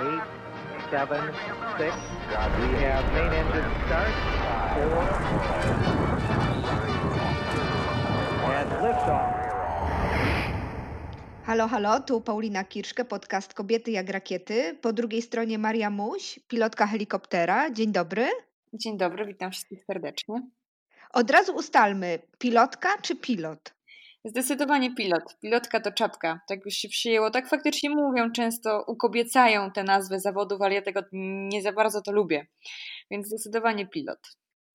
eight, seven, six. We have main engine start. Four. And liftoff. Halo, halo, tu Paulina Kirszke, podcast Kobiety jak rakiety. Po drugiej stronie Maria Muś, pilotka helikoptera. Dzień dobry. Dzień dobry, witam wszystkich serdecznie. Od razu ustalmy, pilotka czy pilot? Zdecydowanie pilot. Pilotka to czapka. Tak już się przyjęło. Tak faktycznie mówią często, ukobiecają te nazwy zawodów, ale ja tego nie za bardzo to lubię. Więc zdecydowanie pilot.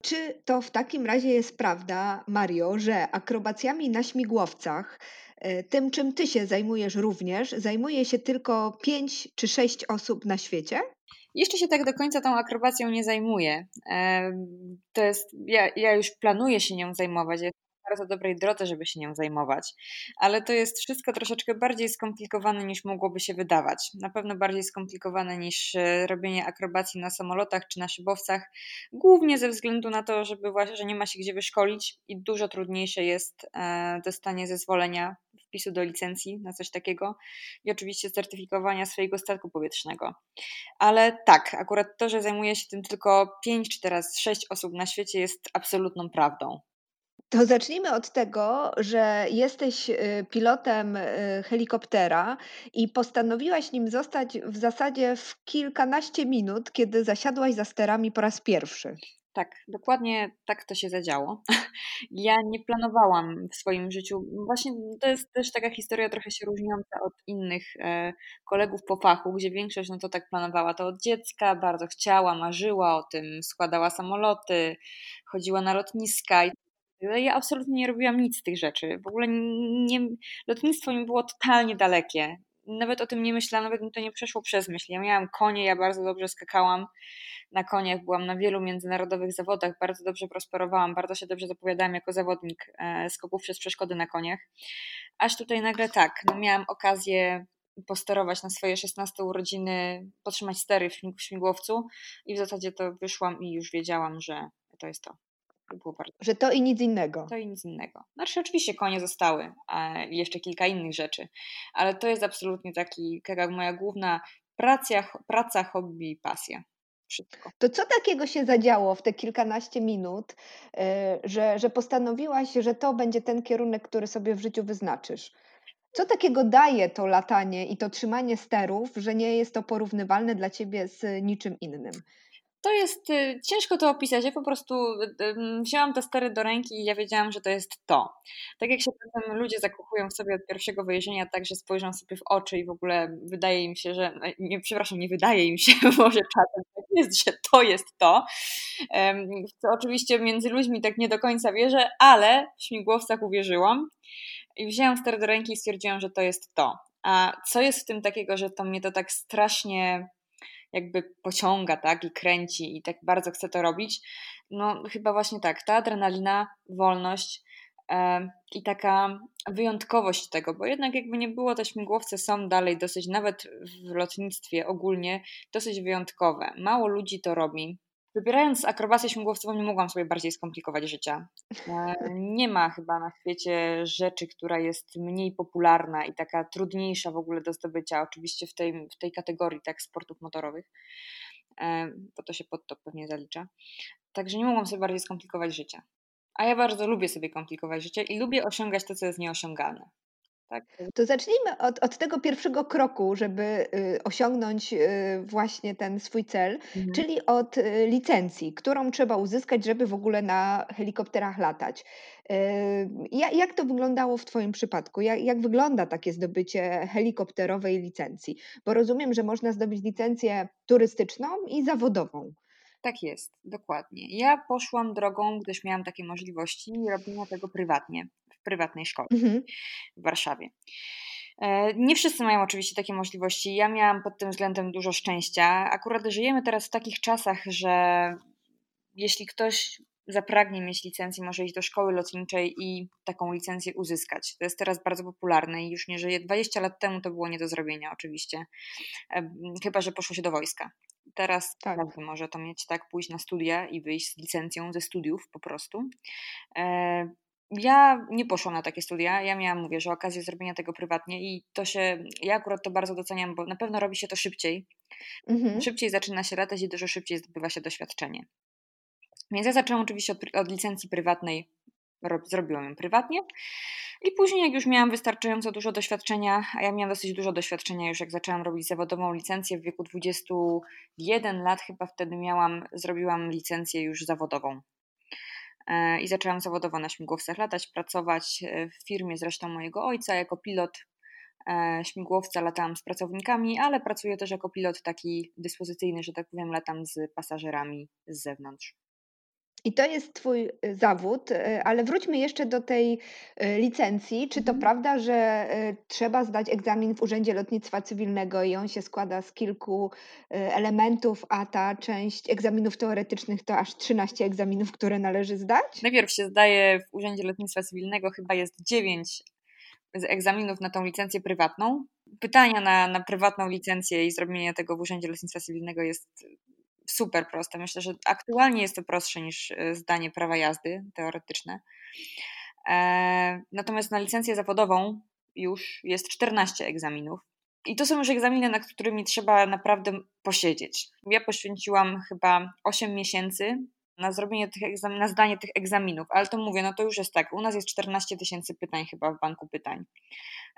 Czy to w takim razie jest prawda, Mario, że akrobacjami na śmigłowcach, e, tym czym ty się zajmujesz również, zajmuje się tylko pięć czy sześć osób na świecie? Jeszcze się tak do końca tą akrobacją nie zajmuję. To jest, ja, ja już planuję się nią zajmować bardzo dobrej drodze, żeby się nią zajmować, ale to jest wszystko troszeczkę bardziej skomplikowane niż mogłoby się wydawać. Na pewno bardziej skomplikowane niż e, robienie akrobacji na samolotach czy na szybowcach, głównie ze względu na to, żeby właśnie, że nie ma się gdzie wyszkolić i dużo trudniejsze jest e, dostanie zezwolenia wpisu do licencji na coś takiego i oczywiście certyfikowania swojego statku powietrznego. Ale tak, akurat to, że zajmuje się tym tylko 5 czy teraz 6 osób na świecie jest absolutną prawdą. To zacznijmy od tego, że jesteś y, pilotem y, helikoptera i postanowiłaś nim zostać w zasadzie w kilkanaście minut, kiedy zasiadłaś za sterami po raz pierwszy. Tak, dokładnie tak to się zadziało. Ja nie planowałam w swoim życiu. Właśnie to jest też taka historia trochę się różniąca od innych e, kolegów po fachu, gdzie większość no to tak planowała to od dziecka, bardzo chciała, marzyła o tym, składała samoloty, chodziła na lotniska i ja absolutnie nie robiłam nic z tych rzeczy. W ogóle nie, lotnictwo mi było totalnie dalekie. Nawet o tym nie myślałam, nawet mi to nie przeszło przez myśl. Ja miałam konie, ja bardzo dobrze skakałam na koniach, byłam na wielu międzynarodowych zawodach, bardzo dobrze prosperowałam, bardzo się dobrze zapowiadałam jako zawodnik e, skoków przez przeszkody na koniach. Aż tutaj nagle tak, no miałam okazję posterować na swoje 16 urodziny, potrzymać stery w śmigłowcu i w zasadzie to wyszłam i już wiedziałam, że to jest to. Było bardzo... Że to i nic innego. To i nic innego. Znaczy, oczywiście konie zostały i jeszcze kilka innych rzeczy, ale to jest absolutnie taki, taka moja główna praca, praca hobby i pasja. Wszystko. To co takiego się zadziało w te kilkanaście minut, e, że, że postanowiłaś, że to będzie ten kierunek, który sobie w życiu wyznaczysz? Co takiego daje to latanie i to trzymanie sterów, że nie jest to porównywalne dla ciebie z niczym innym? To jest y, ciężko to opisać. Ja po prostu y, wzięłam te stery do ręki i ja wiedziałam, że to jest to. Tak jak się czasem ludzie zakochują w sobie od pierwszego wyjrzenia, tak, że spojrzą sobie w oczy i w ogóle wydaje im się, że. E, nie, przepraszam, nie wydaje im się, może czasem tak jest, że to jest to. Co oczywiście między ludźmi tak nie do końca wierzę, ale w śmigłowcach uwierzyłam i wzięłam stery do ręki i stwierdziłam, że to jest to. A co jest w tym takiego, że to mnie to tak strasznie jakby pociąga, tak, i kręci i tak bardzo chce to robić, no chyba właśnie tak, ta adrenalina, wolność e, i taka wyjątkowość tego, bo jednak jakby nie było, te śmigłowce są dalej dosyć, nawet w lotnictwie ogólnie, dosyć wyjątkowe. Mało ludzi to robi. Wybierając akrobację śmigłowcową nie mogłam sobie bardziej skomplikować życia. E, nie ma chyba na świecie rzeczy, która jest mniej popularna i taka trudniejsza w ogóle do zdobycia, oczywiście w tej, w tej kategorii tak sportów motorowych, e, bo to się pod to pewnie zalicza. Także nie mogłam sobie bardziej skomplikować życia. A ja bardzo lubię sobie komplikować życie i lubię osiągać to, co jest nieosiągalne. Tak. To zacznijmy od, od tego pierwszego kroku, żeby y, osiągnąć y, właśnie ten swój cel, mhm. czyli od y, licencji, którą trzeba uzyskać, żeby w ogóle na helikopterach latać. Jak, jak to wyglądało w Twoim przypadku? Jak, jak wygląda takie zdobycie helikopterowej licencji? Bo rozumiem, że można zdobyć licencję turystyczną i zawodową. Tak jest, dokładnie. Ja poszłam drogą, gdyż miałam takie możliwości robienia tego prywatnie prywatnej szkole mhm. w Warszawie. E, nie wszyscy mają oczywiście takie możliwości. Ja miałam pod tym względem dużo szczęścia. Akurat żyjemy teraz w takich czasach, że jeśli ktoś zapragnie mieć licencję, może iść do szkoły lotniczej i taką licencję uzyskać. To jest teraz bardzo popularne i już nie żyje. 20 lat temu to było nie do zrobienia, oczywiście. E, chyba, że poszło się do wojska. Teraz tak. każdy może to mieć, tak, pójść na studia i wyjść z licencją ze studiów po prostu. Ja nie poszłam na takie studia. Ja miałam, mówię, że okazję zrobienia tego prywatnie i to się, ja akurat to bardzo doceniam, bo na pewno robi się to szybciej. Mhm. Szybciej zaczyna się latać i dużo szybciej zdobywa się doświadczenie. Więc ja zaczęłam oczywiście od, od licencji prywatnej, rob, zrobiłam ją prywatnie. I później, jak już miałam wystarczająco dużo doświadczenia, a ja miałam dosyć dużo doświadczenia już jak zaczęłam robić zawodową licencję w wieku 21 lat, chyba wtedy miałam, zrobiłam licencję już zawodową. E, I zaczęłam zawodowo na śmigłowcach latać, pracować e, w firmie zresztą mojego ojca jako pilot e, śmigłowca, latałam z pracownikami, ale pracuję też jako pilot taki dyspozycyjny, że tak powiem, latam z pasażerami z zewnątrz. I to jest Twój y, zawód, y, ale wróćmy jeszcze do tej y, licencji. Czy to Mhm. prawda, że trzeba zdać egzamin w Urzędzie Lotnictwa Cywilnego i on się składa z kilku elementów, a ta część egzaminów teoretycznych to aż 13 egzaminów, które należy zdać? Najpierw się zdaje w Urzędzie Lotnictwa Cywilnego, chyba jest 9 egzaminów na tą licencję prywatną. Pytania na, na prywatną licencję i zrobienie tego w Urzędzie Lotnictwa Cywilnego jest super proste. Myślę, że aktualnie jest to prostsze niż e, zdanie prawa jazdy teoretyczne. E, natomiast na licencję zawodową już jest 14 egzaminów. I to są już egzaminy, nad którymi trzeba naprawdę posiedzieć. Ja poświęciłam chyba 8 miesięcy na zrobienie tych egzamin, na zdanie tych egzaminów, ale to mówię, no to już jest tak. U nas jest 14 tysięcy pytań chyba w banku pytań.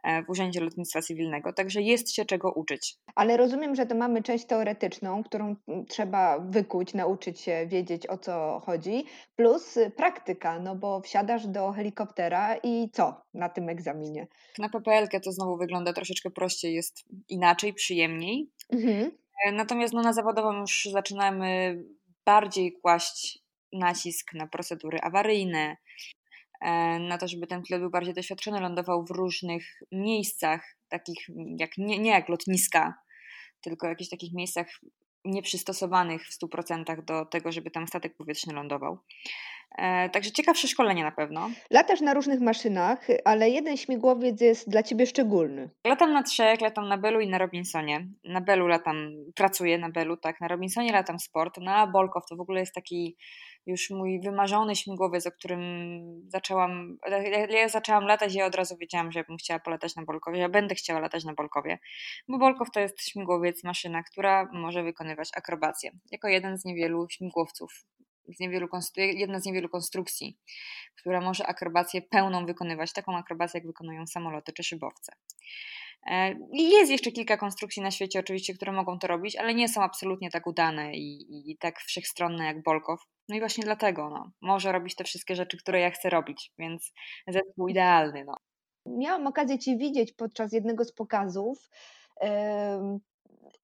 E, w Urzędzie Lotnictwa Cywilnego, także jest się czego uczyć. Ale rozumiem, że to mamy część teoretyczną, którą trzeba wykuć, nauczyć się, wiedzieć o co chodzi, plus praktyka, no bo wsiadasz do helikoptera i co na tym egzaminie? Na PPL to znowu wygląda troszeczkę prościej, jest inaczej, przyjemniej. Mhm. E, natomiast no, na zawodową już zaczynamy bardziej kłaść nacisk na procedury awaryjne, E, na to, żeby ten pilot był bardziej doświadczony, lądował w różnych miejscach, takich jak, nie, nie jak lotniska, tylko jakichś takich miejscach nieprzystosowanych w 100% do tego, żeby tam statek powietrzny lądował. E, także ciekawsze szkolenie na pewno. Latasz na różnych maszynach, ale jeden śmigłowiec jest dla Ciebie szczególny. Latam na trzech, latam na Belu i na Robinsonie. Na Belu latam, pracuję na Belu, tak, na Robinsonie latam sport, na Bolkow to w ogóle jest taki już mój wymarzony śmigłowiec, o którym zaczęłam, ja zaczęłam latać, ja od razu wiedziałam, że ja bym chciała polatać na Bolkowie, ja będę chciała latać na Bolkowie, bo Bolkow to jest śmigłowiec, maszyna, która może wykonywać akrobację, jako jeden z niewielu śmigłowców, z niewielu, jedna z niewielu konstrukcji, która może akrobację pełną wykonywać, taką akrobację, jak wykonują samoloty czy szybowce. E, I jest jeszcze kilka konstrukcji na świecie, oczywiście, które mogą to robić, ale nie są absolutnie tak udane i, i tak wszechstronne jak Bolkow. No i właśnie dlatego no, może robić te wszystkie rzeczy, które ja chcę robić, więc zespół idealny. No. Miałam okazję Cię widzieć podczas jednego z pokazów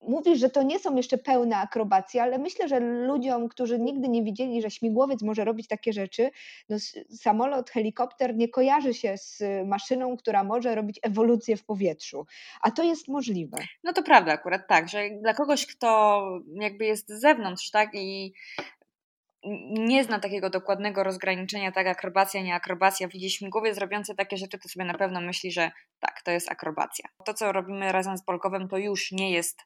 mówisz, że to nie są jeszcze pełne akrobacje, ale myślę, że ludziom, którzy nigdy nie widzieli, że śmigłowiec może robić takie rzeczy, no samolot, helikopter nie kojarzy się z maszyną, która może robić ewolucję w powietrzu, a to jest możliwe. No to prawda akurat tak, że dla kogoś, kto jakby jest z zewnątrz, tak, i nie zna takiego dokładnego rozgraniczenia, tak akrobacja, nie akrobacja, widzi śmigłowiec robiący takie rzeczy, to sobie na pewno myśli, że tak, to jest akrobacja. To, co robimy razem z Polkowem, to już nie jest,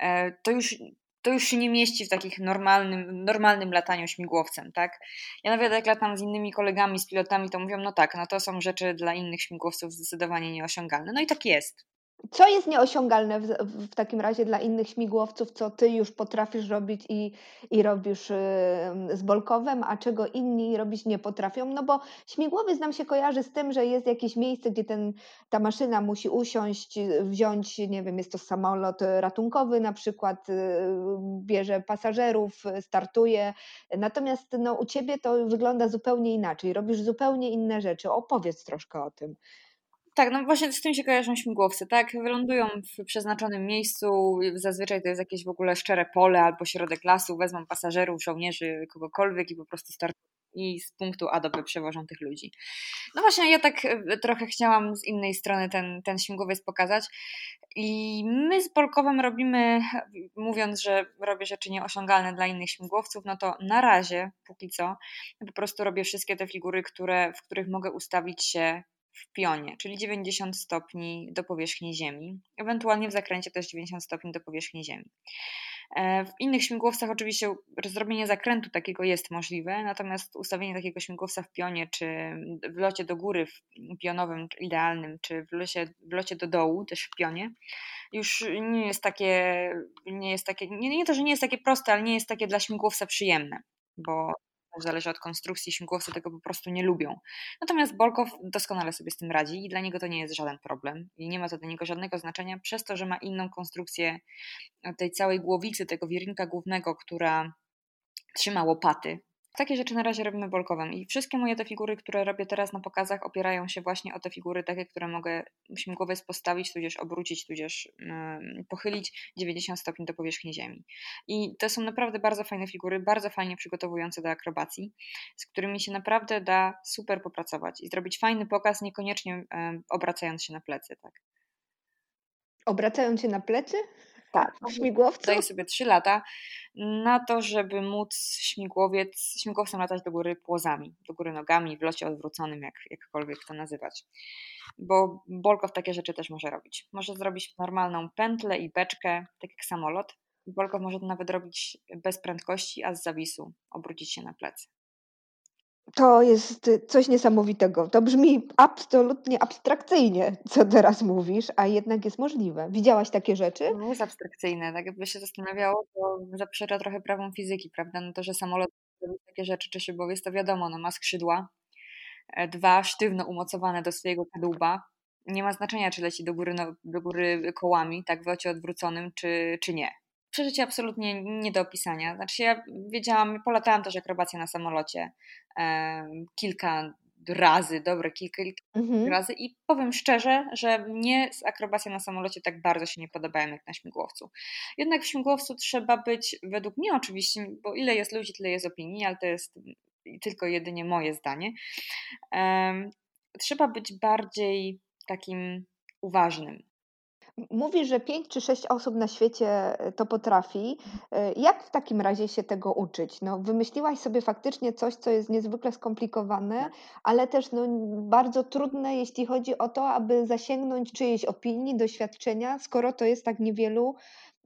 e, to już, to już się nie mieści w takich normalnym, normalnym lataniu śmigłowcem, tak? Ja nawet jak latam z innymi kolegami, z pilotami, to mówią, no tak, no to są rzeczy dla innych śmigłowców zdecydowanie nieosiągalne. No i tak jest. Co jest nieosiągalne w, w, takim razie dla innych śmigłowców, co ty już potrafisz robić i, i robisz z Bolkowem, a czego inni robić nie potrafią? No bo śmigłowiec nam się kojarzy z tym, że jest jakieś miejsce, gdzie ten, ta maszyna musi usiąść, wziąć, nie wiem, jest to samolot ratunkowy na przykład, y, bierze pasażerów, startuje. Natomiast no, u ciebie to wygląda zupełnie inaczej, robisz zupełnie inne rzeczy. Opowiedz troszkę o tym. Tak, no właśnie z tym się kojarzą śmigłowce, tak? Wylądują w przeznaczonym miejscu, zazwyczaj to jest jakieś w ogóle szczere pole albo środek lasu, wezmą pasażerów, żołnierzy, kogokolwiek i po prostu startują i z punktu A do B przewożą tych ludzi. No właśnie, ja tak e, trochę chciałam z innej strony ten, ten śmigłowiec pokazać. I my z Polkowem robimy, mówiąc, że robię rzeczy nieosiągalne dla innych śmigłowców, no to na razie, póki co, po prostu robię wszystkie te figury, które, w których mogę ustawić się w pionie, czyli 90 stopni do powierzchni Ziemi, ewentualnie w zakręcie też 90 stopni do powierzchni Ziemi. E, w innych śmigłowcach oczywiście zrobienie zakrętu takiego jest możliwe, natomiast ustawienie takiego śmigłowca w pionie, czy w locie do góry w pionowym idealnym, czy w locie, w locie do dołu też w pionie, już nie jest takie, nie jest takie, nie, nie to, że nie jest takie proste, ale nie jest takie dla śmigłowca przyjemne, bo zależy od konstrukcji, śmigłowcy tego po prostu nie lubią. Natomiast Bolkow doskonale sobie z tym radzi i dla niego to nie jest żaden problem i nie ma to dla niego żadnego znaczenia przez to, że ma inną konstrukcję tej całej głowicy, tego wirnika głównego, która trzyma łopaty takie rzeczy na razie robimy bolkowem i wszystkie moje te figury, które robię teraz na pokazach, opierają się właśnie o te figury takie, które mogę śmigłowiec postawić, tudzież obrócić, tudzież yy, pochylić 90 stopni do powierzchni ziemi. I to są naprawdę bardzo fajne figury, bardzo fajnie przygotowujące do akrobacji, z którymi się naprawdę da super popracować i zrobić fajny pokaz, niekoniecznie yy, obracając się na plecy. Tak. Obracając się na plecy? Tak. W śmigłowcu? Daję sobie 3 lata na to, żeby móc śmigłowiec, śmigłowcem latać do góry płozami, do góry nogami, w locie odwróconym, jak, jakkolwiek to nazywać. Bo Bolkow takie rzeczy też może robić. Może zrobić normalną pętlę i beczkę, tak jak samolot. Bolkow może to nawet robić bez prędkości, a z zawisu obrócić się na plecy. To jest coś niesamowitego. To brzmi absolutnie abstrakcyjnie, co teraz mówisz, a jednak jest możliwe. Widziałaś takie rzeczy? No jest abstrakcyjne. Tak jakby się zastanawiało, to zaprzecza trochę prawom fizyki, prawda? No to, że samolot robi takie rzeczy, czy szybowiec, to wiadomo, no ma skrzydła, e, dwa sztywno umocowane do swojego kadłuba. Nie ma znaczenia, czy leci do góry, no, do góry kołami, tak w locie odwróconym, czy, czy nie przeżycie absolutnie nie do opisania. Znaczy ja wiedziałam, polatałam też akrobację na samolocie e, kilka razy, dobre kilka, kilka mhm. razy i powiem szczerze, że mnie z akrobacja na samolocie tak bardzo się nie podobają jak na śmigłowcu. Jednak w śmigłowcu trzeba być, według mnie oczywiście, bo ile jest ludzi, tyle jest opinii, ale to jest tylko jedynie moje zdanie, trzeba być bardziej takim uważnym. Mówi, że pięć czy sześć osób na świecie e, to potrafi. E, jak w takim razie się tego uczyć? No, wymyśliłaś sobie faktycznie coś, co jest niezwykle skomplikowane, ale też no, bardzo trudne, jeśli chodzi o to, aby zasięgnąć czyjejś opinii, doświadczenia, skoro to jest tak niewielu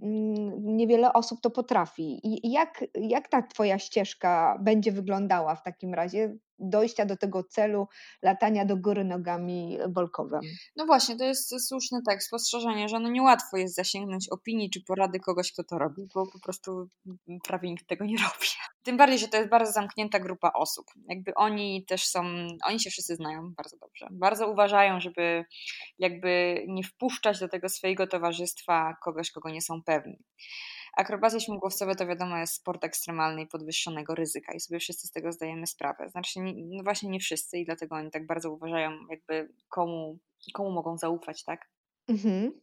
Mm, niewiele osób to potrafi. I jak, jak ta Twoja ścieżka będzie wyglądała w takim razie dojścia do tego celu latania do góry nogami bolkowym? No właśnie, to jest słuszny tak, spostrzeżenie, że no niełatwo jest zasięgnąć opinii czy porady kogoś, kto to robi, bo po prostu prawie nikt tego nie robi. Tym bardziej, że to jest bardzo zamknięta grupa osób. Jakby oni też są, oni się wszyscy znają bardzo dobrze. Bardzo uważają, żeby jakby nie wpuszczać do tego swojego towarzystwa kogoś, kogo nie są pewni. Akrobacje śmigłowcowe to wiadomo jest sport ekstremalny i podwyższonego ryzyka i sobie wszyscy z tego zdajemy sprawę. Znaczy, no właśnie nie wszyscy i dlatego oni tak bardzo uważają, jakby komu, komu mogą zaufać, tak? Mhm.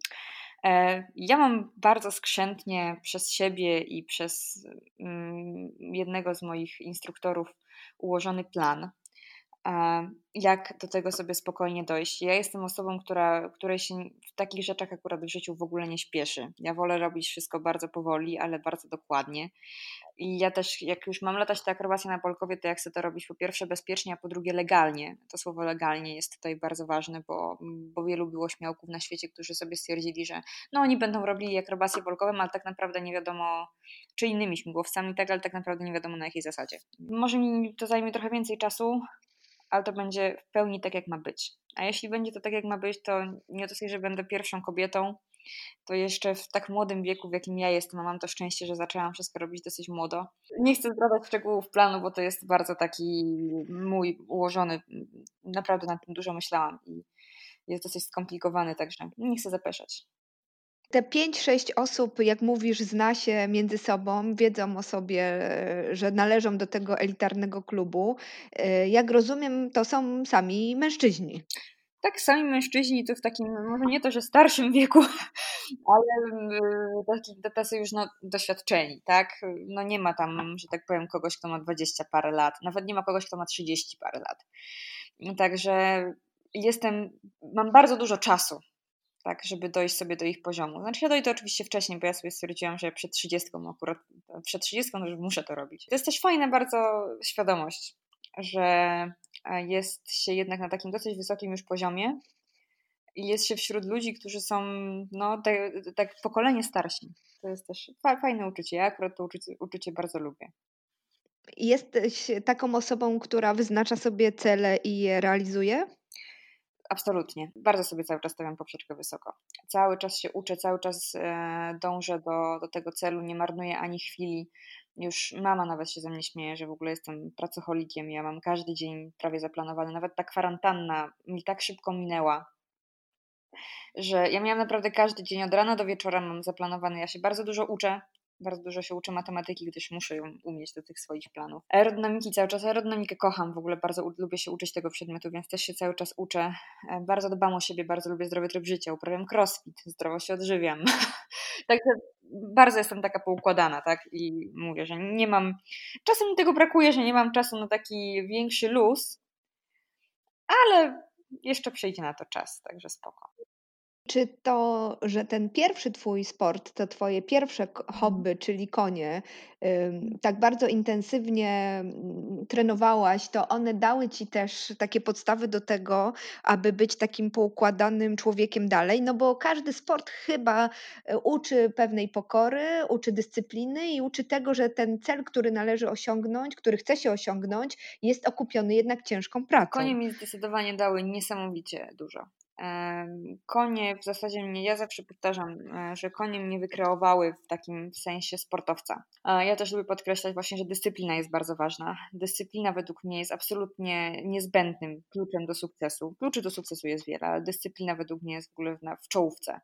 E, ja mam bardzo skrzętnie przez siebie i przez mm, jednego z moich instruktorów ułożony plan, jak do tego sobie spokojnie dojść. Ja jestem osobą, która, której się w takich rzeczach akurat w życiu w ogóle nie śpieszy. Ja wolę robić wszystko bardzo powoli, ale bardzo dokładnie. I ja też, jak już mam latać te akrobacje na Polkowie, to ja chcę to robić po pierwsze bezpiecznie, a po drugie legalnie. To słowo legalnie jest tutaj bardzo ważne, bo, bo wielu było śmiałków na świecie, którzy sobie stwierdzili, że no oni będą robili akrobacje polkowe, ale tak naprawdę nie wiadomo, czy innymi śmigłowcami, tak, ale tak naprawdę nie wiadomo na jakiej zasadzie. Może mi to zajmie trochę więcej czasu, ale to będzie w pełni tak, jak ma być. A jeśli będzie to tak, jak ma być, to nie sobie, że będę pierwszą kobietą, to jeszcze w tak młodym wieku, w jakim ja jestem, a mam to szczęście, że zaczęłam wszystko robić dosyć młodo. Nie chcę zdradzać szczegółów planu, bo to jest bardzo taki mój ułożony. Naprawdę nad tym dużo myślałam i jest dosyć skomplikowany, także nie chcę zapeszać. Te 5-6 osób, jak mówisz, zna się między sobą, wiedzą o sobie, że należą do tego elitarnego klubu. E, jak rozumiem, to są sami mężczyźni. Tak, sami mężczyźni to w takim, może nie to, że starszym wieku, ale taki, tacy już no, doświadczeni, tak? No nie ma tam, że tak powiem, kogoś, kto ma 20 parę lat, nawet nie ma kogoś, kto ma 30 parę lat. Także jestem, mam bardzo dużo czasu tak, żeby dojść sobie do ich poziomu. Znaczy ja dojdę oczywiście wcześniej, bo ja sobie stwierdziłam, że przed 30 akurat, przed 30 że muszę to robić. To jest też fajna bardzo świadomość, że jest się jednak na takim dosyć wysokim już poziomie i jest się wśród ludzi, którzy są no, tak, tak pokolenie starsi. To jest też fajne uczucie. Ja akurat to uczucie, uczucie bardzo lubię. Jesteś taką osobą, która wyznacza sobie cele i je realizuje? Absolutnie. Bardzo sobie cały czas stawiam poprzeczkę wysoko. Cały czas się uczę, cały czas e, dążę do, do tego celu, nie marnuję ani chwili. Już mama nawet się ze mnie śmieje, że w ogóle jestem pracocholikiem. Ja mam każdy dzień prawie zaplanowany. Nawet ta kwarantanna mi tak szybko minęła, że ja miałam naprawdę każdy dzień od rana do wieczora mam zaplanowany. Ja się bardzo dużo uczę, bardzo dużo się uczę matematyki, gdyż muszę ją umieć do tych swoich planów. Aerodynamiki cały czas, aerodynamikę kocham, w ogóle bardzo lubię się uczyć tego przedmiotu, więc też się cały czas uczę. E, bardzo dbam o siebie, bardzo lubię zdrowy tryb życia, uprawiam crossfit, zdrowo się odżywiam. Także bardzo jestem taka poukładana, tak? I mówię, że nie mam, czasem mi tego brakuje, że nie mam czasu na taki większy luz, ale jeszcze przyjdzie na to czas, także spoko. Czy to, że ten pierwszy twój sport, to twoje pierwsze mhm. hobby, czyli konie, tak bardzo intensywnie mm, trenowałaś, to one dały ci też takie podstawy do tego, aby być takim poukładanym człowiekiem dalej? No bo każdy sport chyba e, uczy pewnej pokory, uczy dyscypliny i uczy tego, że ten cel, który należy osiągnąć, który chce się osiągnąć, jest okupiony jednak ciężką pracą. Konie mi zdecydowanie dały niesamowicie dużo. Konie w zasadzie mnie, ja zawsze powtarzam, e, że konie mnie wykreowały w takim sensie sportowca. Ja też lubię podkreślać właśnie, że dyscyplina jest bardzo ważna. Dyscyplina według mnie jest absolutnie niezbędnym kluczem do sukcesu. Kluczy do sukcesu jest wiele, ale dyscyplina według mnie jest w ogóle w czołówce.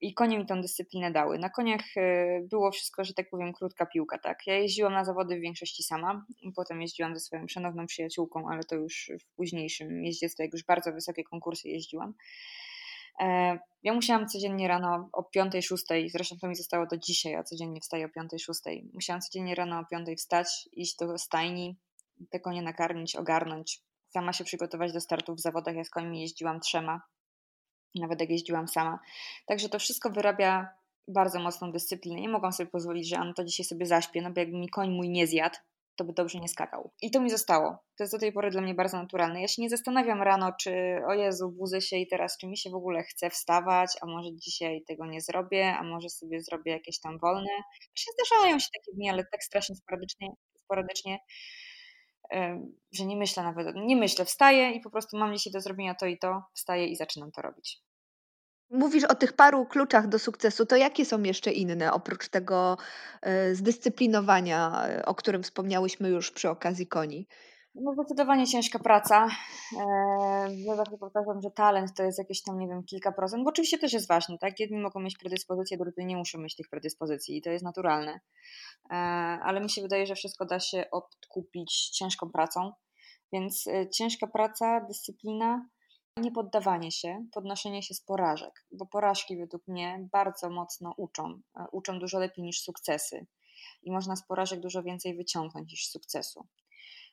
I konie mi tą dyscyplinę dały. Na koniach e, było wszystko, że tak powiem, krótka piłka. Tak? Ja jeździłam na zawody w większości sama, potem jeździłam ze swoją szanowną przyjaciółką, ale to już w późniejszym jeździectwie, jak już bardzo wysokie konkursy jeździłam. E, ja musiałam codziennie rano o 5-6, zresztą to mi zostało do dzisiaj, a codziennie wstaję o 5-6. Musiałam codziennie rano o 5 wstać, iść do stajni, te konie nakarmić, ogarnąć, sama się przygotować do startów w zawodach. Ja z końmi jeździłam trzema, nawet jak jeździłam sama. Także to wszystko wyrabia bardzo mocną dyscyplinę. Nie mogłam sobie pozwolić, że Anna to dzisiaj sobie zaśpię, no bo jakby mi koń mój nie zjadł, to by dobrze nie skakał. I to mi zostało. To jest do tej pory dla mnie bardzo naturalne. Ja się nie zastanawiam rano, czy o Jezu, budzę się i teraz, czy mi się w ogóle chce wstawać, a może dzisiaj tego nie zrobię, a może sobie zrobię jakieś tam wolne. Się zdarzają się takie dni, ale tak strasznie sporadycznie, sporadycznie że nie myślę nawet, nie myślę, wstaję i po prostu mam dzisiaj do zrobienia to i to, wstaję i zaczynam to robić. Mówisz o tych paru kluczach do sukcesu, to jakie są jeszcze inne oprócz tego e, zdyscyplinowania, e, o którym wspomniałyśmy już przy okazji koni? No zdecydowanie ciężka praca. E, ja zawsze powtarzam, że talent to jest jakieś tam, nie wiem, kilka procent, bo oczywiście też jest ważny, tak? Jedni mogą mieć predyspozycje, drudzy nie muszą mieć tych predyspozycji i to jest naturalne. Ale mi się wydaje, że wszystko da się odkupić ciężką pracą, więc ciężka praca, dyscyplina, Niepoddawanie się, podnoszenie się z porażek, bo porażki według mnie bardzo mocno uczą. E, uczą dużo lepiej niż sukcesy i można z porażek dużo więcej wyciągnąć niż z sukcesu.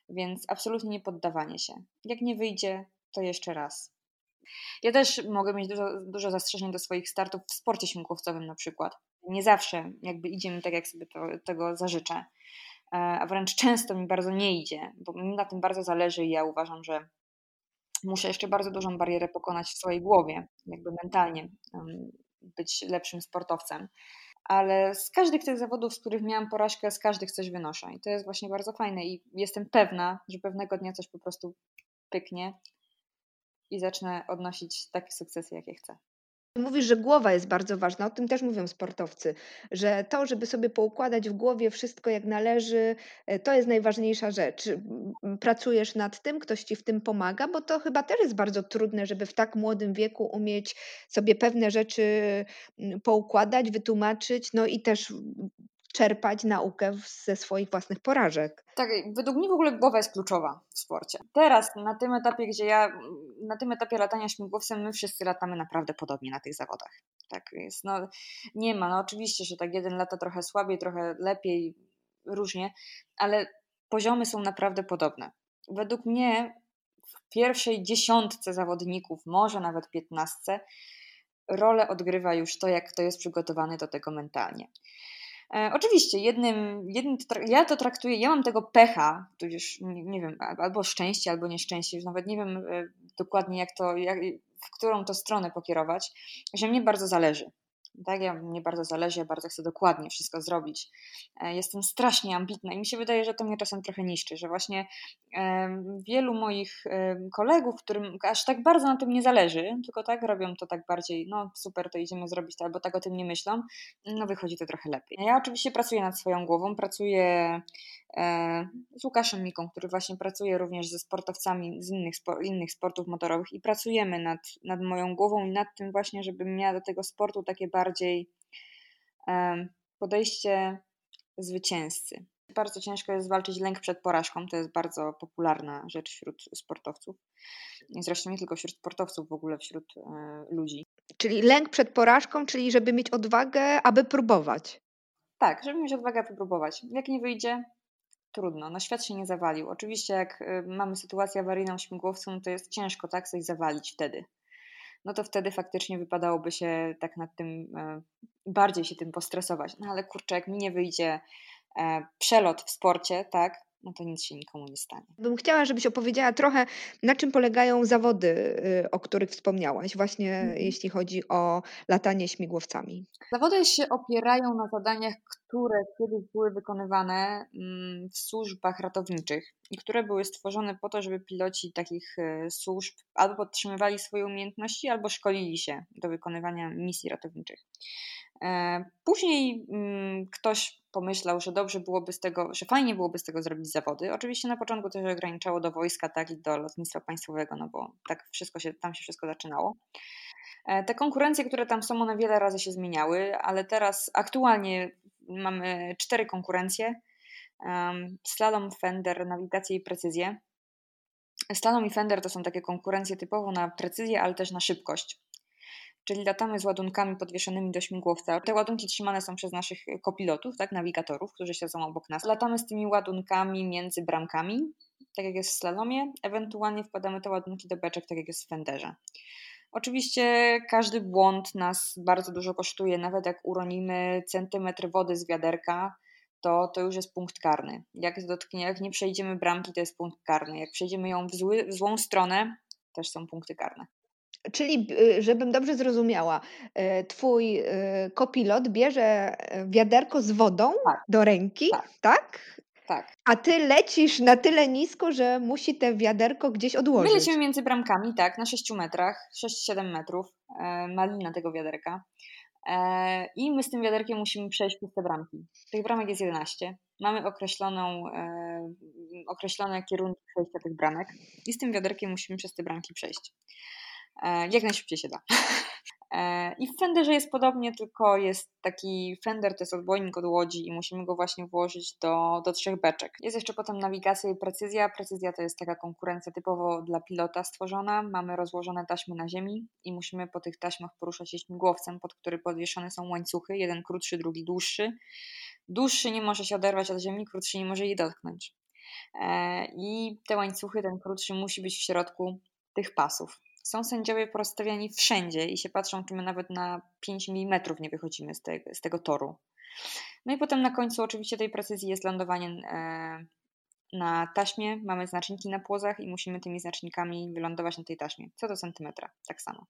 Więc absolutnie nie poddawanie się. Jak nie wyjdzie, to jeszcze raz. Ja też mogę mieć dużo, dużo zastrzeżeń do swoich startów w sporcie śmigłowcowym na przykład. Nie zawsze jakby idzie mi tak, jak sobie to, tego zażyczę, e, a wręcz często mi bardzo nie idzie, bo mi na tym bardzo zależy i ja uważam, że muszę jeszcze bardzo dużą barierę pokonać w swojej głowie, jakby mentalnie być lepszym sportowcem. Ale z każdych tych zawodów, z których miałam porażkę, z każdych coś wynoszę. I to jest właśnie bardzo fajne. I jestem pewna, że pewnego dnia coś po prostu pyknie i zacznę odnosić takie sukcesy, jakie chcę. Mówisz, że głowa jest bardzo ważna, o tym też mówią sportowcy, że to, żeby sobie poukładać w głowie wszystko jak należy, e, to jest najważniejsza rzecz. Pracujesz nad tym, ktoś ci w tym pomaga, bo to chyba też jest bardzo trudne, żeby w tak młodym wieku umieć sobie pewne rzeczy poukładać, wytłumaczyć, no i też czerpać naukę ze swoich własnych porażek. Tak, według mnie w ogóle głowa jest kluczowa w sporcie. Teraz, na tym etapie, gdzie ja, na tym etapie latania śmigłowcem, my wszyscy latamy naprawdę podobnie na tych zawodach. Tak jest. No, nie ma, no oczywiście, że tak jeden lata trochę słabiej, trochę lepiej, różnie, ale poziomy są naprawdę podobne. Według mnie w pierwszej dziesiątce zawodników, może nawet piętnastce, rolę odgrywa już to, jak kto jest przygotowany do tego mentalnie. E, oczywiście, jednym, jednym ja to traktuję, ja mam tego pecha, tudzież nie, nie wiem, albo szczęście, albo nieszczęście, już nawet nie wiem e, dokładnie jak to, jak, w którą to stronę pokierować, że mnie bardzo zależy. Tak, ja, mnie bardzo zależy, bardzo chcę dokładnie wszystko zrobić. E, jestem strasznie ambitna i mi się wydaje, że to mnie czasem trochę niszczy, że właśnie wielu moich kolegów, którym aż tak bardzo na tym nie zależy, tylko tak robią to tak bardziej, no super, to idziemy zrobić to, albo tak o tym nie myślą, no wychodzi to trochę lepiej. Ja oczywiście pracuję nad swoją głową, pracuję z Łukaszem Miką, który właśnie pracuje również ze sportowcami z innych, innych sportów motorowych i pracujemy nad, nad moją głową i nad tym właśnie, żebym miała do tego sportu takie bardziej podejście zwycięzcy. Bardzo ciężko jest zwalczyć lęk przed porażką. To jest bardzo popularna rzecz wśród sportowców. Zresztą nie tylko wśród sportowców, w ogóle wśród e, ludzi. Czyli lęk przed porażką, czyli żeby mieć odwagę, aby próbować. Tak, żeby mieć odwagę, aby próbować. Jak nie wyjdzie, trudno. No świat się nie zawalił. Oczywiście jak e, mamy sytuację awaryjną śmigłowcą, no to jest ciężko tak coś zawalić wtedy. No to wtedy faktycznie wypadałoby się tak nad tym, e, bardziej się tym postresować. No ale kurczę, jak mi nie wyjdzie E, przelot w sporcie, tak, no to nic się nikomu nie stanie. Bym chciała, żebyś opowiedziała trochę, na czym polegają zawody, y, o których wspomniałaś, właśnie mhm. jeśli chodzi o latanie śmigłowcami. Zawody się opierają na zadaniach, które kiedyś były wykonywane mm, w służbach ratowniczych i które były stworzone po to, żeby piloci takich e, służb albo podtrzymywali swoje umiejętności, albo szkolili się do wykonywania misji ratowniczych. E, później mm, ktoś pomyślał, że dobrze byłoby z tego, że fajnie byłoby z tego zrobić zawody. Oczywiście na początku to się ograniczało do wojska, tak i do lotnictwa państwowego, no bo tak wszystko się, tam się wszystko zaczynało. E, te konkurencje, które tam są, one wiele razy się zmieniały, ale teraz aktualnie mamy cztery konkurencje. Slalom, fender, nawigację i precyzję. Slalom i fender to są takie konkurencje typowo na precyzję, ale też na szybkość czyli latamy z ładunkami podwieszonymi do śmigłowca. Te ładunki trzymane są przez naszych kopilotów, tak, nawigatorów, którzy siedzą obok nas. Latamy z tymi ładunkami między bramkami, tak jak jest w slalomie, ewentualnie wkładamy te ładunki do beczek, tak jak jest w fenderze. Oczywiście każdy błąd nas bardzo dużo kosztuje, nawet jak uronimy centymetr wody z wiaderka, to, to już jest punkt karny. Jak, dotknie, jak nie przejdziemy bramki, to jest punkt karny. Jak przejdziemy ją w, zły, w złą stronę, też są punkty karne. Czyli, y, żebym dobrze zrozumiała, y, twój y, kopilot bierze wiaderko z wodą tak. do ręki, tak? tak? Tak. A ty lecisz na tyle nisko, że musi te wiaderko gdzieś odłożyć. My lecimy między bramkami, tak, na 6 metrach, 6-7 metrów, e, malina tego wiaderka. E, I my z tym wiaderkiem musimy przejść przez te bramki. Tych bramek jest 11. Mamy określoną, e, określone kierunki przejścia tych bramek i z tym wiaderkiem musimy przez te bramki przejść. E, jak najszybciej się da. E, I w Fenderze jest podobnie, tylko jest taki Fender, to jest odbojnik od łodzi i musimy go właśnie włożyć do, do trzech beczek. Jest jeszcze potem nawigacja i precyzja. Precyzja to jest taka konkurencja typowo dla pilota stworzona. Mamy rozłożone taśmy na ziemi i musimy po tych taśmach poruszać się śmigłowcem, pod który podwieszone są łańcuchy, jeden krótszy, drugi dłuższy. Dłuższy nie może się oderwać od ziemi, krótszy nie może jej dotknąć. E, I te łańcuchy, ten krótszy musi być w środku tych pasów są sędziowie porozstawiani wszędzie i się patrzą, czy my nawet na 5 mm nie wychodzimy z, te, z tego toru. No i potem na końcu oczywiście tej precyzji jest lądowanie e, na taśmie, mamy znaczniki na płozach i musimy tymi znacznikami wylądować na tej taśmie, co do centymetra, tak samo.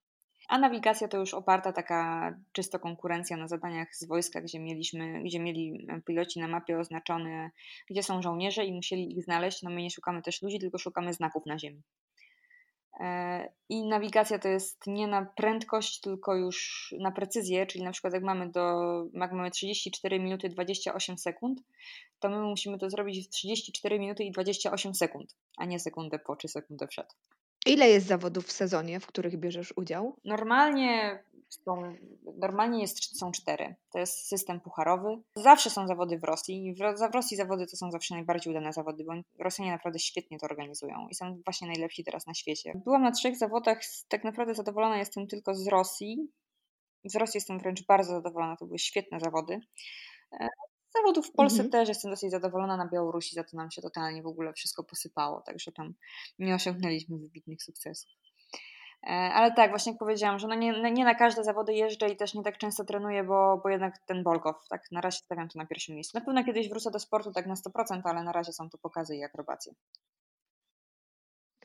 A nawigacja to już oparta taka czysto konkurencja na zadaniach z wojska, gdzie mieliśmy, gdzie mieli piloci na mapie oznaczone, gdzie są żołnierze i musieli ich znaleźć. No my nie szukamy też ludzi, tylko szukamy znaków na ziemi. E, I nawigacja to jest nie na prędkość, tylko już na precyzję, czyli na przykład jak mamy, do, jak mamy 34 minuty 28 sekund, to my musimy to zrobić w 34 minuty i 28 sekund, a nie sekundę po czy sekundę przed. Ile jest zawodów w sezonie, w których bierzesz udział? Normalnie są, normalnie jest, są cztery. To jest system pucharowy. Zawsze są zawody w Rosji. W, w Rosji zawody to są zawsze najbardziej udane zawody, bo Rosjanie naprawdę świetnie to organizują i są właśnie najlepsi teraz na świecie. Byłam na trzech zawodach, tak naprawdę zadowolona jestem tylko z Rosji. Z Rosji jestem wręcz bardzo zadowolona, to były świetne zawody. E, zawodów w Polsce mhm. też jestem dosyć zadowolona, na Białorusi za to nam się totalnie w ogóle wszystko posypało, także tam nie osiągnęliśmy wybitnych sukcesów. E, ale tak, właśnie jak powiedziałam, że no nie, nie na każde zawody jeżdżę i też nie tak często trenuję, bo, bo jednak ten Bolkow, tak na razie stawiam to na pierwszym miejscu. Na pewno kiedyś wrócę do sportu tak na 100%, ale na razie są to pokazy i akrobacje.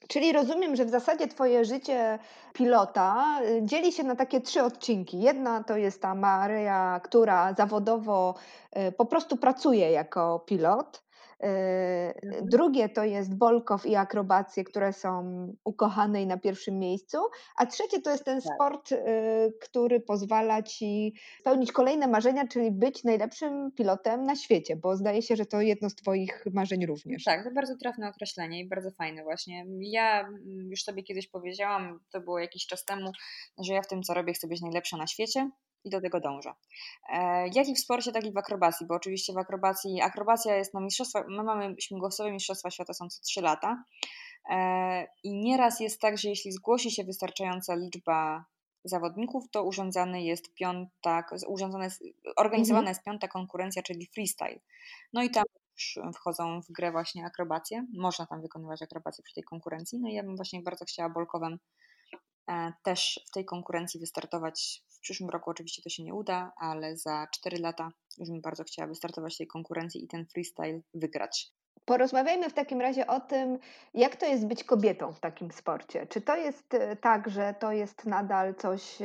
Czyli rozumiem, że w zasadzie Twoje życie pilota y, dzieli się na takie trzy odcinki. Jedna to jest ta Maryja, która zawodowo y, po prostu pracuje jako pilot. Mhm. Drugie to jest Bolkow i akrobacje, które są ukochane i na pierwszym miejscu. A trzecie to jest ten tak. sport, yy, który pozwala ci spełnić kolejne marzenia, czyli być najlepszym pilotem na świecie, bo zdaje się, że to jedno z Twoich marzeń również. Tak, to bardzo trafne określenie i bardzo fajne właśnie. Ja mm, już sobie kiedyś powiedziałam, to było jakiś czas temu, że ja w tym, co robię, chcę być najlepsza na świecie i do tego dążę. E, jak i w sporcie, tak i w akrobacji, bo oczywiście w akrobacji, akrobacja jest na mistrzostwa, my mamy śmigłowcowe mistrzostwa świata, są co 3 lata e, i nieraz jest tak, że jeśli zgłosi się wystarczająca liczba zawodników, to urządzany jest piąta, urządzone jest, organizowana mhm. jest piąta konkurencja, czyli freestyle. No i tam wchodzą w grę właśnie akrobacje. Można tam wykonywać akrobacje przy tej konkurencji. No i ja bym właśnie bardzo chciała Bolkowem też w tej konkurencji wystartować przyszłym roku oczywiście to się nie uda, ale za 4 lata już bym bardzo chciała wystartować w tej konkurencji i ten freestyle wygrać. Porozmawiajmy w takim razie o tym, jak to jest być kobietą w takim sporcie. Czy to jest e, tak, że to jest nadal coś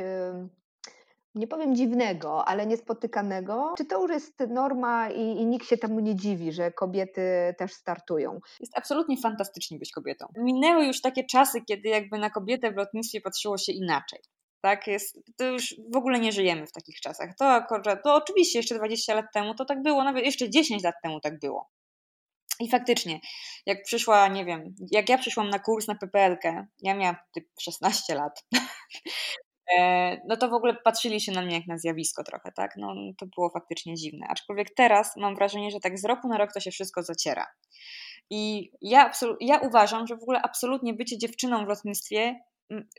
nie powiem dziwnego, ale niespotykanego. Czy to już jest norma i, i, nikt się temu nie dziwi, że kobiety też startują? Jest absolutnie fantastycznie być kobietą. Minęły już takie czasy, kiedy jakby na kobietę w lotnictwie patrzyło się inaczej. Tak jest, to już w ogóle nie żyjemy w takich czasach. To akurat, to oczywiście jeszcze 20 lat temu to tak było, nawet jeszcze 10 lat temu tak było. I faktycznie, jak przyszła, nie wiem, jak ja przyszłam na kurs na PPL-kę, ja miałam 16 lat, no to w ogóle patrzyli się na mnie jak na zjawisko trochę, tak? No to było faktycznie dziwne. Aczkolwiek teraz mam wrażenie, że tak z roku na rok to się wszystko zaciera. I ja, ja uważam, że w ogóle absolutnie bycie dziewczyną w lotnictwie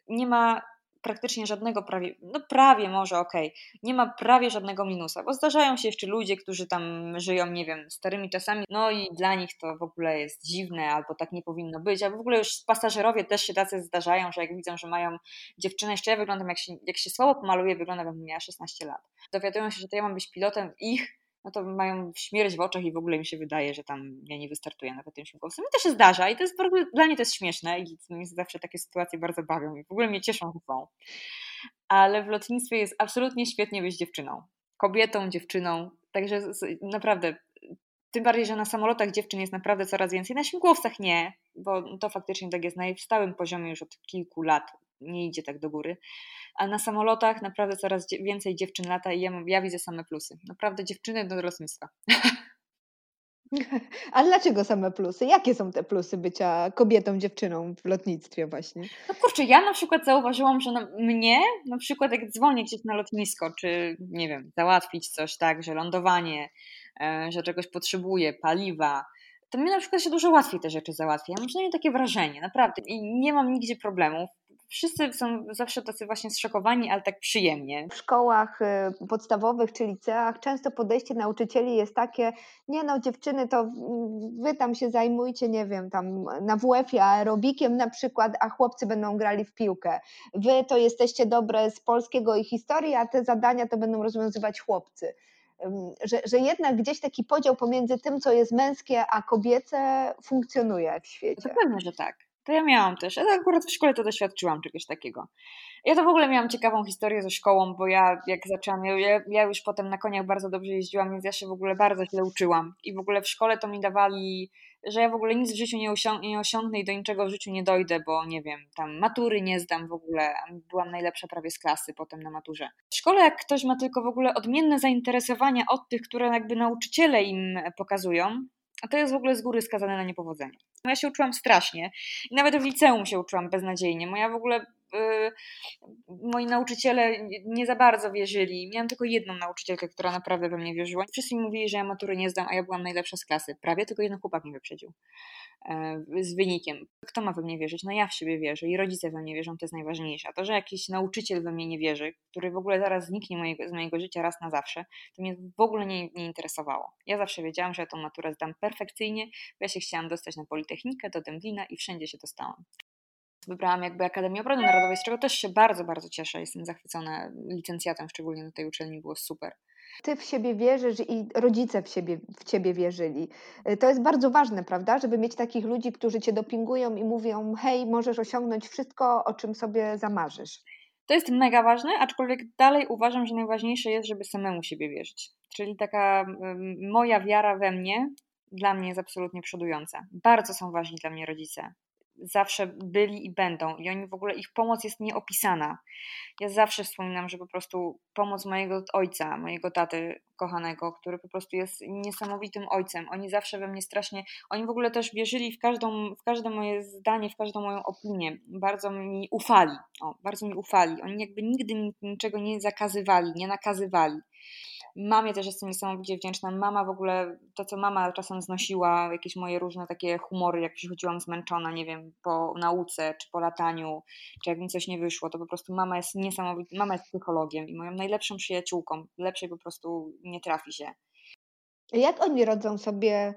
nie ma praktycznie żadnego prawie, no prawie może okej, okay, nie ma prawie żadnego minusa, bo zdarzają się jeszcze ludzie, którzy tam żyją, nie wiem, starymi czasami, no i dla nich to w ogóle jest dziwne, albo tak nie powinno być, a w ogóle już pasażerowie też się tacy zdarzają, że jak widzą, że mają dziewczynę, jeszcze ja wyglądam, jak się, jak się słabo pomaluję, wyglądam jakbym miała 16 lat. Dowiadują się, że to ja mam być pilotem ich, no to mają śmierć w oczach i w ogóle mi się wydaje, że tam ja nie wystartuję nawet tym śmigłowcem. I to się zdarza i to jest dla mnie to jest śmieszne i mnie zawsze takie sytuacje bardzo bawią i w ogóle mnie cieszą, że. Ale w lotnictwie jest absolutnie świetnie być dziewczyną. Kobietą, dziewczyną. Także naprawdę, tym bardziej, że na samolotach dziewczyn jest naprawdę coraz więcej. Na śmigłowcach nie, bo to faktycznie tak jest na stałym poziomie już od kilku lat. Nie idzie tak do góry a na samolotach naprawdę coraz więcej dziewczyn lata i ja, ja widzę same plusy. Naprawdę dziewczyny do lotnictwa. A dlaczego same plusy? Jakie są te plusy bycia kobietą, dziewczyną w lotnictwie właśnie? No kurczę, ja na przykład zauważyłam, że na mnie, na przykład jak dzwonię gdzieś na lotnisko, czy nie wiem, załatwić coś tak, że lądowanie, e, że czegoś potrzebuję, paliwa, to mnie na przykład się dużo łatwiej te rzeczy załatwia. mam przynajmniej takie wrażenie, naprawdę. I nie mam nigdzie problemów wszyscy są zawsze tacy właśnie zszokowani, ale tak przyjemnie. W szkołach y, podstawowych czy liceach często podejście nauczycieli jest takie, nie no dziewczyny to wy tam się zajmujcie, nie wiem, tam na WF-ie aerobikiem na przykład, a chłopcy będą grali w piłkę. Wy to jesteście dobre z polskiego i historii, a te zadania to będą rozwiązywać chłopcy. Że, że jednak gdzieś taki podział pomiędzy tym, co jest męskie, a kobiece funkcjonuje w świecie. To pewnie, że tak. To ja miałam też. Ja akurat w szkole to doświadczyłam czegoś takiego. Ja to w ogóle miałam ciekawą historię ze szkołą, bo ja jak zaczęłam, ja, ja już potem na koniach bardzo dobrze jeździłam, więc ja się w ogóle bardzo źle uczyłam. I w ogóle w szkole to mi dawali, że ja w ogóle nic w życiu nie, osią nie osiągnę i do niczego w życiu nie dojdę, bo nie wiem, tam matury nie zdam w ogóle. Byłam najlepsza prawie z klasy potem na maturze. W szkole jak ktoś ma tylko w ogóle odmienne zainteresowania od tych, które jakby nauczyciele im pokazują, a to jest w ogóle z góry skazane na niepowodzenie. Ja się uczyłam strasznie i nawet w liceum się uczyłam beznadziejnie. Moja w ogóle moi nauczyciele nie za bardzo wierzyli. Miałam tylko jedną nauczycielkę, która naprawdę we mnie wierzyła. Wszyscy mi mówili, że ja matury nie zdam, a ja byłam najlepsza z klasy. Prawie tylko jeden chłopak mnie wyprzedził. E, z wynikiem. Kto ma we mnie wierzyć? No ja w siebie wierzę i rodzice we mnie wierzą, to jest najważniejsze. A to, że jakiś nauczyciel we mnie nie wierzy, który w ogóle zaraz zniknie mojego, z mojego życia raz na zawsze, to mnie w ogóle nie, nie interesowało. Ja zawsze wiedziałam, że ja tą maturę zdam perfekcyjnie, ja się chciałam dostać na Politechnikę, do Dęblina i wszędzie się dostałam. Wybrałam jakby Akademię Obrony Narodowej, z czego też się bardzo, bardzo cieszę. Jestem zachwycona licencjatem, szczególnie na tej uczelni było super. Ty w siebie wierzysz i rodzice w, siebie, w ciebie wierzyli. Y, to jest bardzo ważne, prawda? Żeby mieć takich ludzi, którzy cię dopingują i mówią: hej, możesz osiągnąć wszystko, o czym sobie zamarzysz. To jest mega ważne, aczkolwiek dalej uważam, że najważniejsze jest, żeby samemu siebie wierzyć. Czyli taka moja wiara we mnie dla mnie jest absolutnie przodująca. Bardzo są ważni dla mnie rodzice zawsze byli i będą i oni w ogóle, ich pomoc jest nieopisana. Ja zawsze wspominam, że po prostu pomoc mojego ojca, mojego taty kochanego, który po prostu jest niesamowitym ojcem. Oni zawsze we mnie strasznie, oni w ogóle też wierzyli w, każdą, w każde moje zdanie, w każdą moją opinię. Bardzo mi ufali, o, bardzo mi ufali. Oni jakby nigdy mi niczego nie zakazywali, nie nakazywali. Mamie też jestem niesamowicie wdzięczna. Mama w ogóle, to co mama czasem znosiła, jakieś moje różne takie humory, jak przychodziłam zmęczona, nie wiem, po nauce, czy po lataniu, czy jak mi coś nie wyszło, to po prostu mama jest niesamowita, mama jest psychologiem i moją najlepszą przyjaciółką. Lepszej po prostu nie trafi się. Jak oni rodzą sobie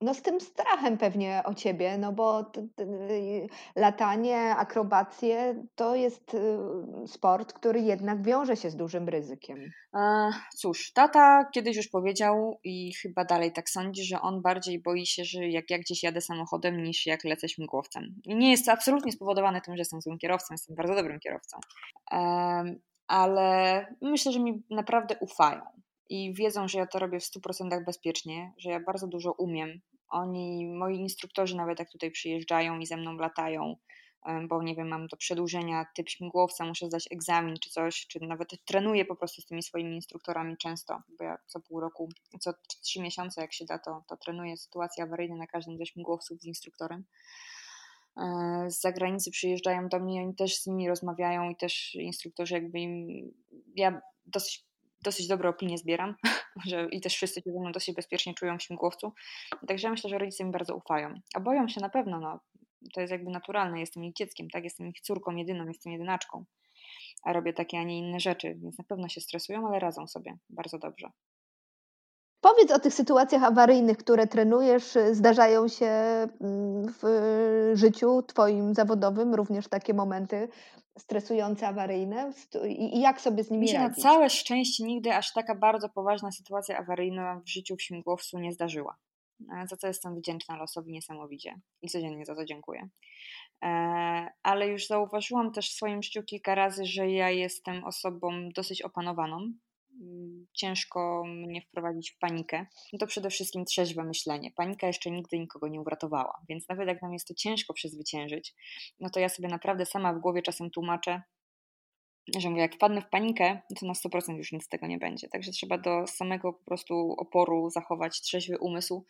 no z tym strachem pewnie o ciebie, no bo y, latanie, akrobacje to jest y, sport, który jednak wiąże się z dużym ryzykiem. E, cóż, tata kiedyś już powiedział i chyba dalej tak sądzi, że on bardziej boi się, że jak ja gdzieś jadę samochodem, niż jak lecę śmigłowcem. I nie jest to absolutnie spowodowane tym, że jestem złym kierowcą, jestem bardzo dobrym kierowcą. ale myślę, że mi naprawdę ufają i wiedzą, że ja to robię w 100% bezpiecznie, że ja bardzo dużo umiem. Oni, moi instruktorzy nawet jak tutaj przyjeżdżają i ze mną latają, bo nie wiem, mam do przedłużenia typ śmigłowca, muszę zdać egzamin czy coś, czy nawet trenuję po prostu z tymi swoimi instruktorami często, bo ja co pół roku, co trzy miesiące jak się da, to, to trenuję sytuacje awaryjne na każdym ze śmigłowców z instruktorem. E, z zagranicy przyjeżdżają do mnie, oni też z nimi rozmawiają i też instruktorzy jakby im, ja dosyć dosyć dobre opinie zbieram że, i też wszyscy się ze mną dosyć bezpiecznie czują w śmigłowcu. Także ja myślę, że rodzice mi bardzo ufają. A boją się na pewno, no, to jest jakby naturalne, jestem ich dzieckiem, tak, jestem ich córką jedyną, jestem jedynaczką, a robię takie, a nie inne rzeczy, więc na pewno się stresują, ale radzą sobie bardzo dobrze. Powiedz o tych sytuacjach awaryjnych, które trenujesz. Zdarzają się mm, w życiu Twoim zawodowym również takie momenty stresujące, awaryjne i jak sobie z nimi Mi się radzić? na całe szczęście nigdy aż taka bardzo poważna sytuacja awaryjna w życiu w śmigłowcu nie zdarzyła. E, za co jestem wdzięczna losowi niesamowicie i codziennie za to dziękuję. E, ale już zauważyłam też w swoim życiu kilka razy, że ja jestem osobą dosyć opanowaną ciężko mnie wprowadzić w panikę, no to przede wszystkim trzeźwe myślenie. Panika jeszcze nigdy nikogo nie uratowała, więc nawet jak nam jest to ciężko przezwyciężyć, no to ja sobie naprawdę sama w głowie czasem tłumaczę, że mówię, jak wpadnę w panikę, to na 100% już nic z tego nie będzie. Także trzeba do samego po prostu oporu zachować trzeźwy umysł,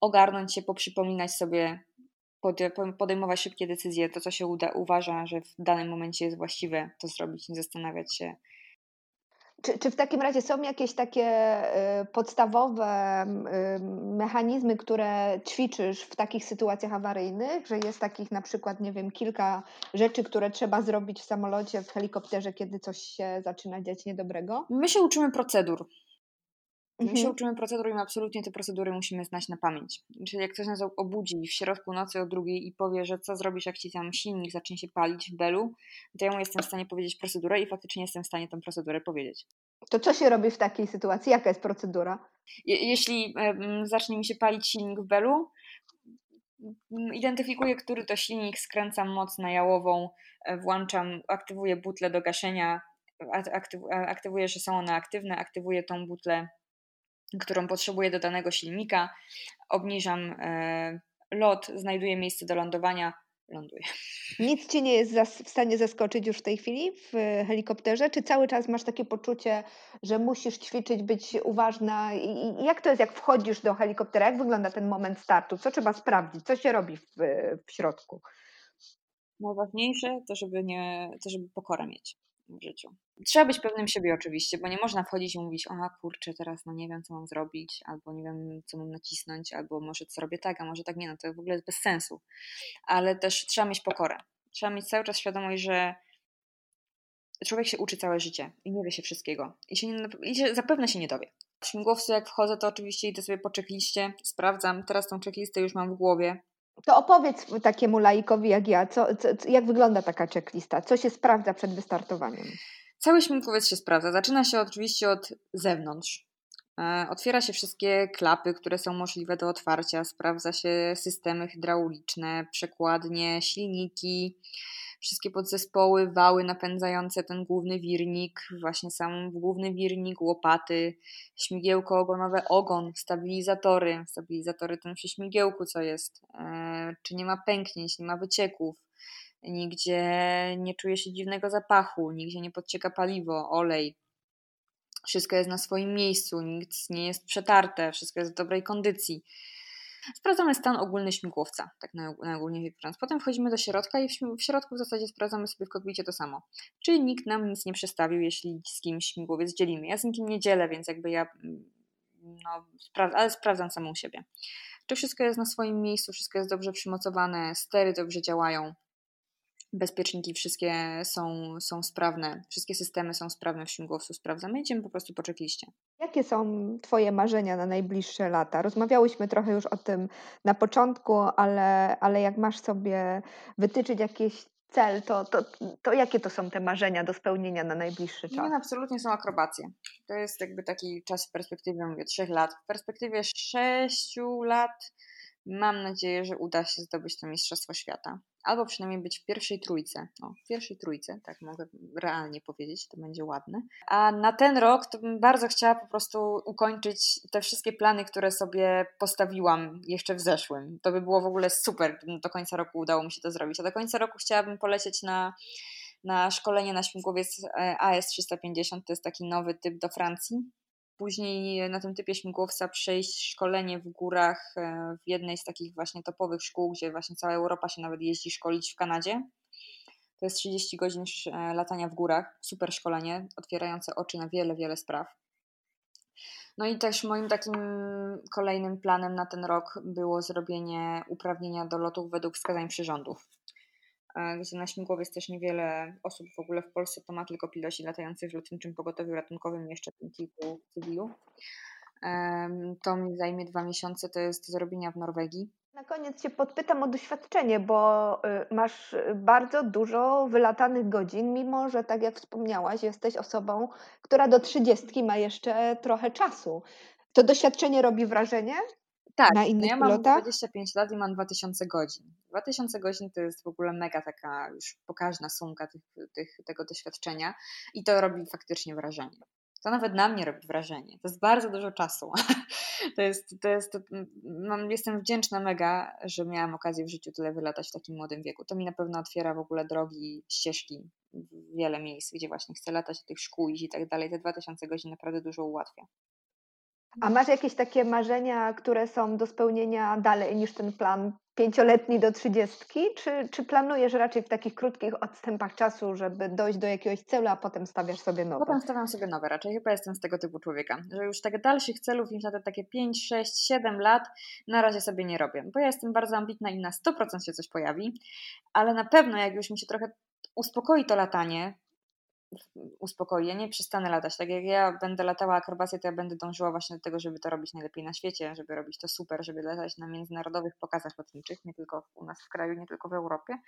ogarnąć się, poprzypominać sobie, podejmować szybkie decyzje, to co się uda, uważa, że w danym momencie jest właściwe, to zrobić, nie zastanawiać się, czy, czy w takim razie są jakieś takie y, podstawowe y, mechanizmy, które ćwiczysz w takich sytuacjach awaryjnych, że jest takich na przykład, nie wiem, kilka rzeczy, które trzeba zrobić w samolocie, w helikopterze, kiedy coś się zaczyna dziać niedobrego? My się uczymy procedur. My mhm. się uczymy procedur i my absolutnie te procedury musimy znać na pamięć. Czyli jak ktoś nas obudzi w środku nocy o drugiej i powie, że co zrobisz, jak ci tam silnik zacznie się palić w belu, to ja mu jestem w stanie powiedzieć procedurę i faktycznie jestem w stanie tę procedurę powiedzieć. To co się robi w takiej sytuacji? Jaka jest procedura? Je jeśli zacznie mi się palić silnik w belu, identyfikuję, który to silnik, skręcam moc na jałową, e, włączam, aktywuję butlę do gaszenia, aktywuję, że są one aktywne, aktywuję tą butlę którą potrzebuję do danego silnika, obniżam e, lot, znajduję miejsce do lądowania, ląduję. Nic ci nie jest w stanie zaskoczyć już w tej chwili w helikopterze? Czy cały czas masz takie poczucie, że musisz ćwiczyć, być uważna? I jak to jest, jak wchodzisz do helikoptera? Jak wygląda ten moment startu? Co trzeba sprawdzić? Co się robi w, w środku? Najważniejsze to, żeby nie, to, żeby pokorę mieć w życiu. Trzeba być pewnym siebie oczywiście, bo nie można wchodzić i mówić, o kurczę, teraz no nie wiem, co mam zrobić, albo nie wiem, co mam nacisnąć, albo może co robię tak, a może tak nie, no to w ogóle jest bez sensu. Ale też trzeba mieć pokorę. Trzeba mieć cały czas świadomość, że człowiek się uczy całe życie i nie wie się wszystkiego. I, się nie, i się, zapewne się nie dowie. W śmigłowcu jak wchodzę, to oczywiście idę sobie po checkliście, sprawdzam, teraz tą checklistę już mam w głowie, to opowiedz takiemu laikowi jak ja, co, co, jak wygląda taka checklista? Co się sprawdza przed wystartowaniem? Cały śmigłowiec się sprawdza. Zaczyna się oczywiście od zewnątrz. E, otwiera się wszystkie klapy, które są możliwe do otwarcia, sprawdza się systemy hydrauliczne, przekładnie, silniki, wszystkie podzespoły, wały napędzające ten główny wirnik, właśnie sam główny wirnik, łopaty, śmigiełko ogonowe, ogon, stabilizatory, stabilizatory ten przy śmigiełku, co jest, e, czy nie ma pęknięć, nie ma wycieków, nigdzie nie czuje się dziwnego zapachu, nigdzie nie podcieka paliwo, olej. Wszystko jest na swoim miejscu, nic nie jest przetarte, wszystko jest w dobrej kondycji. Sprawdzamy stan ogólny śmigłowca, tak najogólniej biorąc. Potem wchodzimy do środka i w środku w zasadzie sprawdzamy sobie w kokpicie to samo. Czy nikt nam nic nie przestawił, jeśli z kimś śmigłowiec dzielimy. Ja z nikim nie dzielę, więc jakby ja, mm, no, ale sprawdzam samą siebie. Czy wszystko jest na swoim miejscu, wszystko jest dobrze przymocowane, stery dobrze działają, bezpieczniki wszystkie są, są sprawne, wszystkie systemy są sprawne w śmigłowcu, sprawdzamy, idziemy po prostu po checkliście. Jakie są Twoje marzenia na najbliższe lata? Rozmawiałyśmy trochę już o tym na początku, ale, ale jak masz sobie wytyczyć jakieś cel, to, to, to jakie to są te marzenia do spełnienia na najbliższy czas? Nie, absolutnie są akrobacje. To jest jakby taki czas w perspektywie, mówię, trzech lat. W perspektywie sześciu lat Mam nadzieję, że uda się zdobyć to Mistrzostwo Świata. Albo przynajmniej być w pierwszej trójce. No, w pierwszej trójce, tak mogę realnie powiedzieć, to będzie ładne. A na ten rok to bym bardzo chciała po prostu ukończyć te wszystkie plany, które sobie postawiłam jeszcze w zeszłym. To by było w ogóle super, gdyby do końca roku udało mi się to zrobić. A do końca roku chciałabym polecieć na na szkolenie na śmigłowiec e, AS350, to jest taki nowy typ do Francji później na tym typie śmigłowca przejść szkolenie w górach e, w jednej z takich właśnie topowych szkół, gdzie właśnie cała Europa się nawet jeździ szkolić w Kanadzie. To jest 30 godzin e, latania w górach, super szkolenie, otwierające oczy na wiele, wiele spraw. No i też moim takim kolejnym planem na ten rok było zrobienie uprawnienia do lotów według wskazań przyrządów gdzie na śmigłowiec też niewiele osób w ogóle w Polsce to ma tylko piloci latający w lotniczym pogotowiu ratunkowym jeszcze kilku cywilu. To mi zajmie dwa miesiące, to jest zrobienia w Norwegii. Na koniec Cię podpytam o doświadczenie, bo y, masz bardzo dużo wylatanych godzin, mimo że, tak jak wspomniałaś, jesteś osobą, która do trzydziestki ma jeszcze trochę czasu. To doświadczenie robi wrażenie? Tak, na no innych ja mam pilotach? 25 lat i mam 2000 godzin. 2000 godzin to jest w ogóle mega taka już pokaźna sumka tych, tych, tego doświadczenia i to robi faktycznie wrażenie. To nawet na mnie robi wrażenie. To jest bardzo dużo czasu. To jest, to jest, to, mam, jestem wdzięczna mega, że miałam okazję w życiu tyle wylatać w takim młodym wieku. To mi na pewno otwiera w ogóle drogi, ścieżki wiele miejsc, gdzie właśnie chcę latać, tych szkół i tak dalej. Te 2000 godzin naprawdę dużo ułatwia. A masz jakieś takie marzenia, które są do spełnienia dalej niż ten plan pięcioletni do trzydziestki? Czy, czy planujesz raczej w takich krótkich odstępach czasu, żeby dojść do jakiegoś celu, a potem stawiasz sobie nowe? Potem stawiam sobie nowe, raczej chyba jestem z tego typu człowieka, że już tak dalszych celów niż na te takie 5, 6, 7 lat na razie sobie nie robię, bo ja jestem bardzo ambitna i na 100% się coś pojawi, ale na pewno jak już mi się trochę uspokoi to latanie, uspokoi. Ja nie przestanę latać. Tak jak ja będę latała akrobację, to ja będę dążyła właśnie do tego, żeby to robić najlepiej na świecie, żeby robić to super, żeby latać na międzynarodowych pokazach lotniczych, nie tylko u nas w kraju, nie tylko w Europie.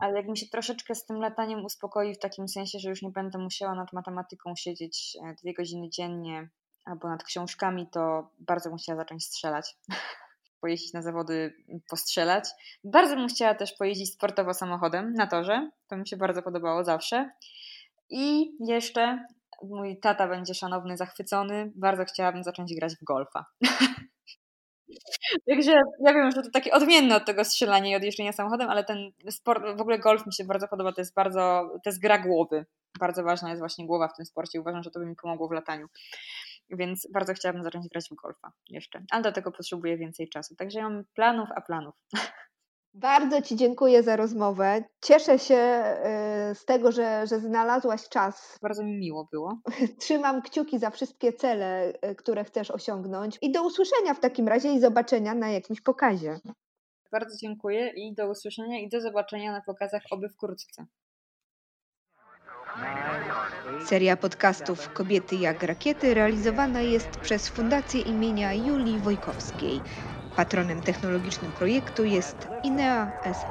Ale jak mi się troszeczkę z tym lataniem uspokoi w takim sensie, że już nie będę musiała nad matematyką siedzieć e, dwie godziny dziennie albo nad książkami, to bardzo bym chciała zacząć strzelać. pojeździć na zawody, postrzelać. Bardzo bym chciała też pojeździć sportowo samochodem na torze. To mi się bardzo podobało zawsze. I jeszcze mój tata będzie szanowny, zachwycony. Bardzo chciałabym zacząć grać w golfa. Także ja wiem, że to takie odmienne od tego strzelania i od jeżdżenia samochodem, ale ten sport, w ogóle golf mi się bardzo podoba, to jest bardzo, to jest gra głowy. Bardzo ważna jest właśnie głowa w tym sporcie. Uważam, że to by mi pomogło w lataniu. Więc bardzo chciałabym zacząć grać w golfa jeszcze, ale do tego potrzebuję więcej czasu. Także ja mam planów, a planów. Bardzo Ci dziękuję za rozmowę. Cieszę się y, z tego, że, że znalazłaś czas. Bardzo mi miło było. Trzymam kciuki za wszystkie cele, y, które chcesz osiągnąć. I do usłyszenia w takim razie i zobaczenia na jakimś pokazie. Bardzo dziękuję i do usłyszenia i do zobaczenia na pokazach oby wkrótce. Seria podcastów Kobiety jak rakiety realizowana jest przez Fundację imienia Julii Wojkowskiej. Patronem technologicznym projektu jest INEA SA.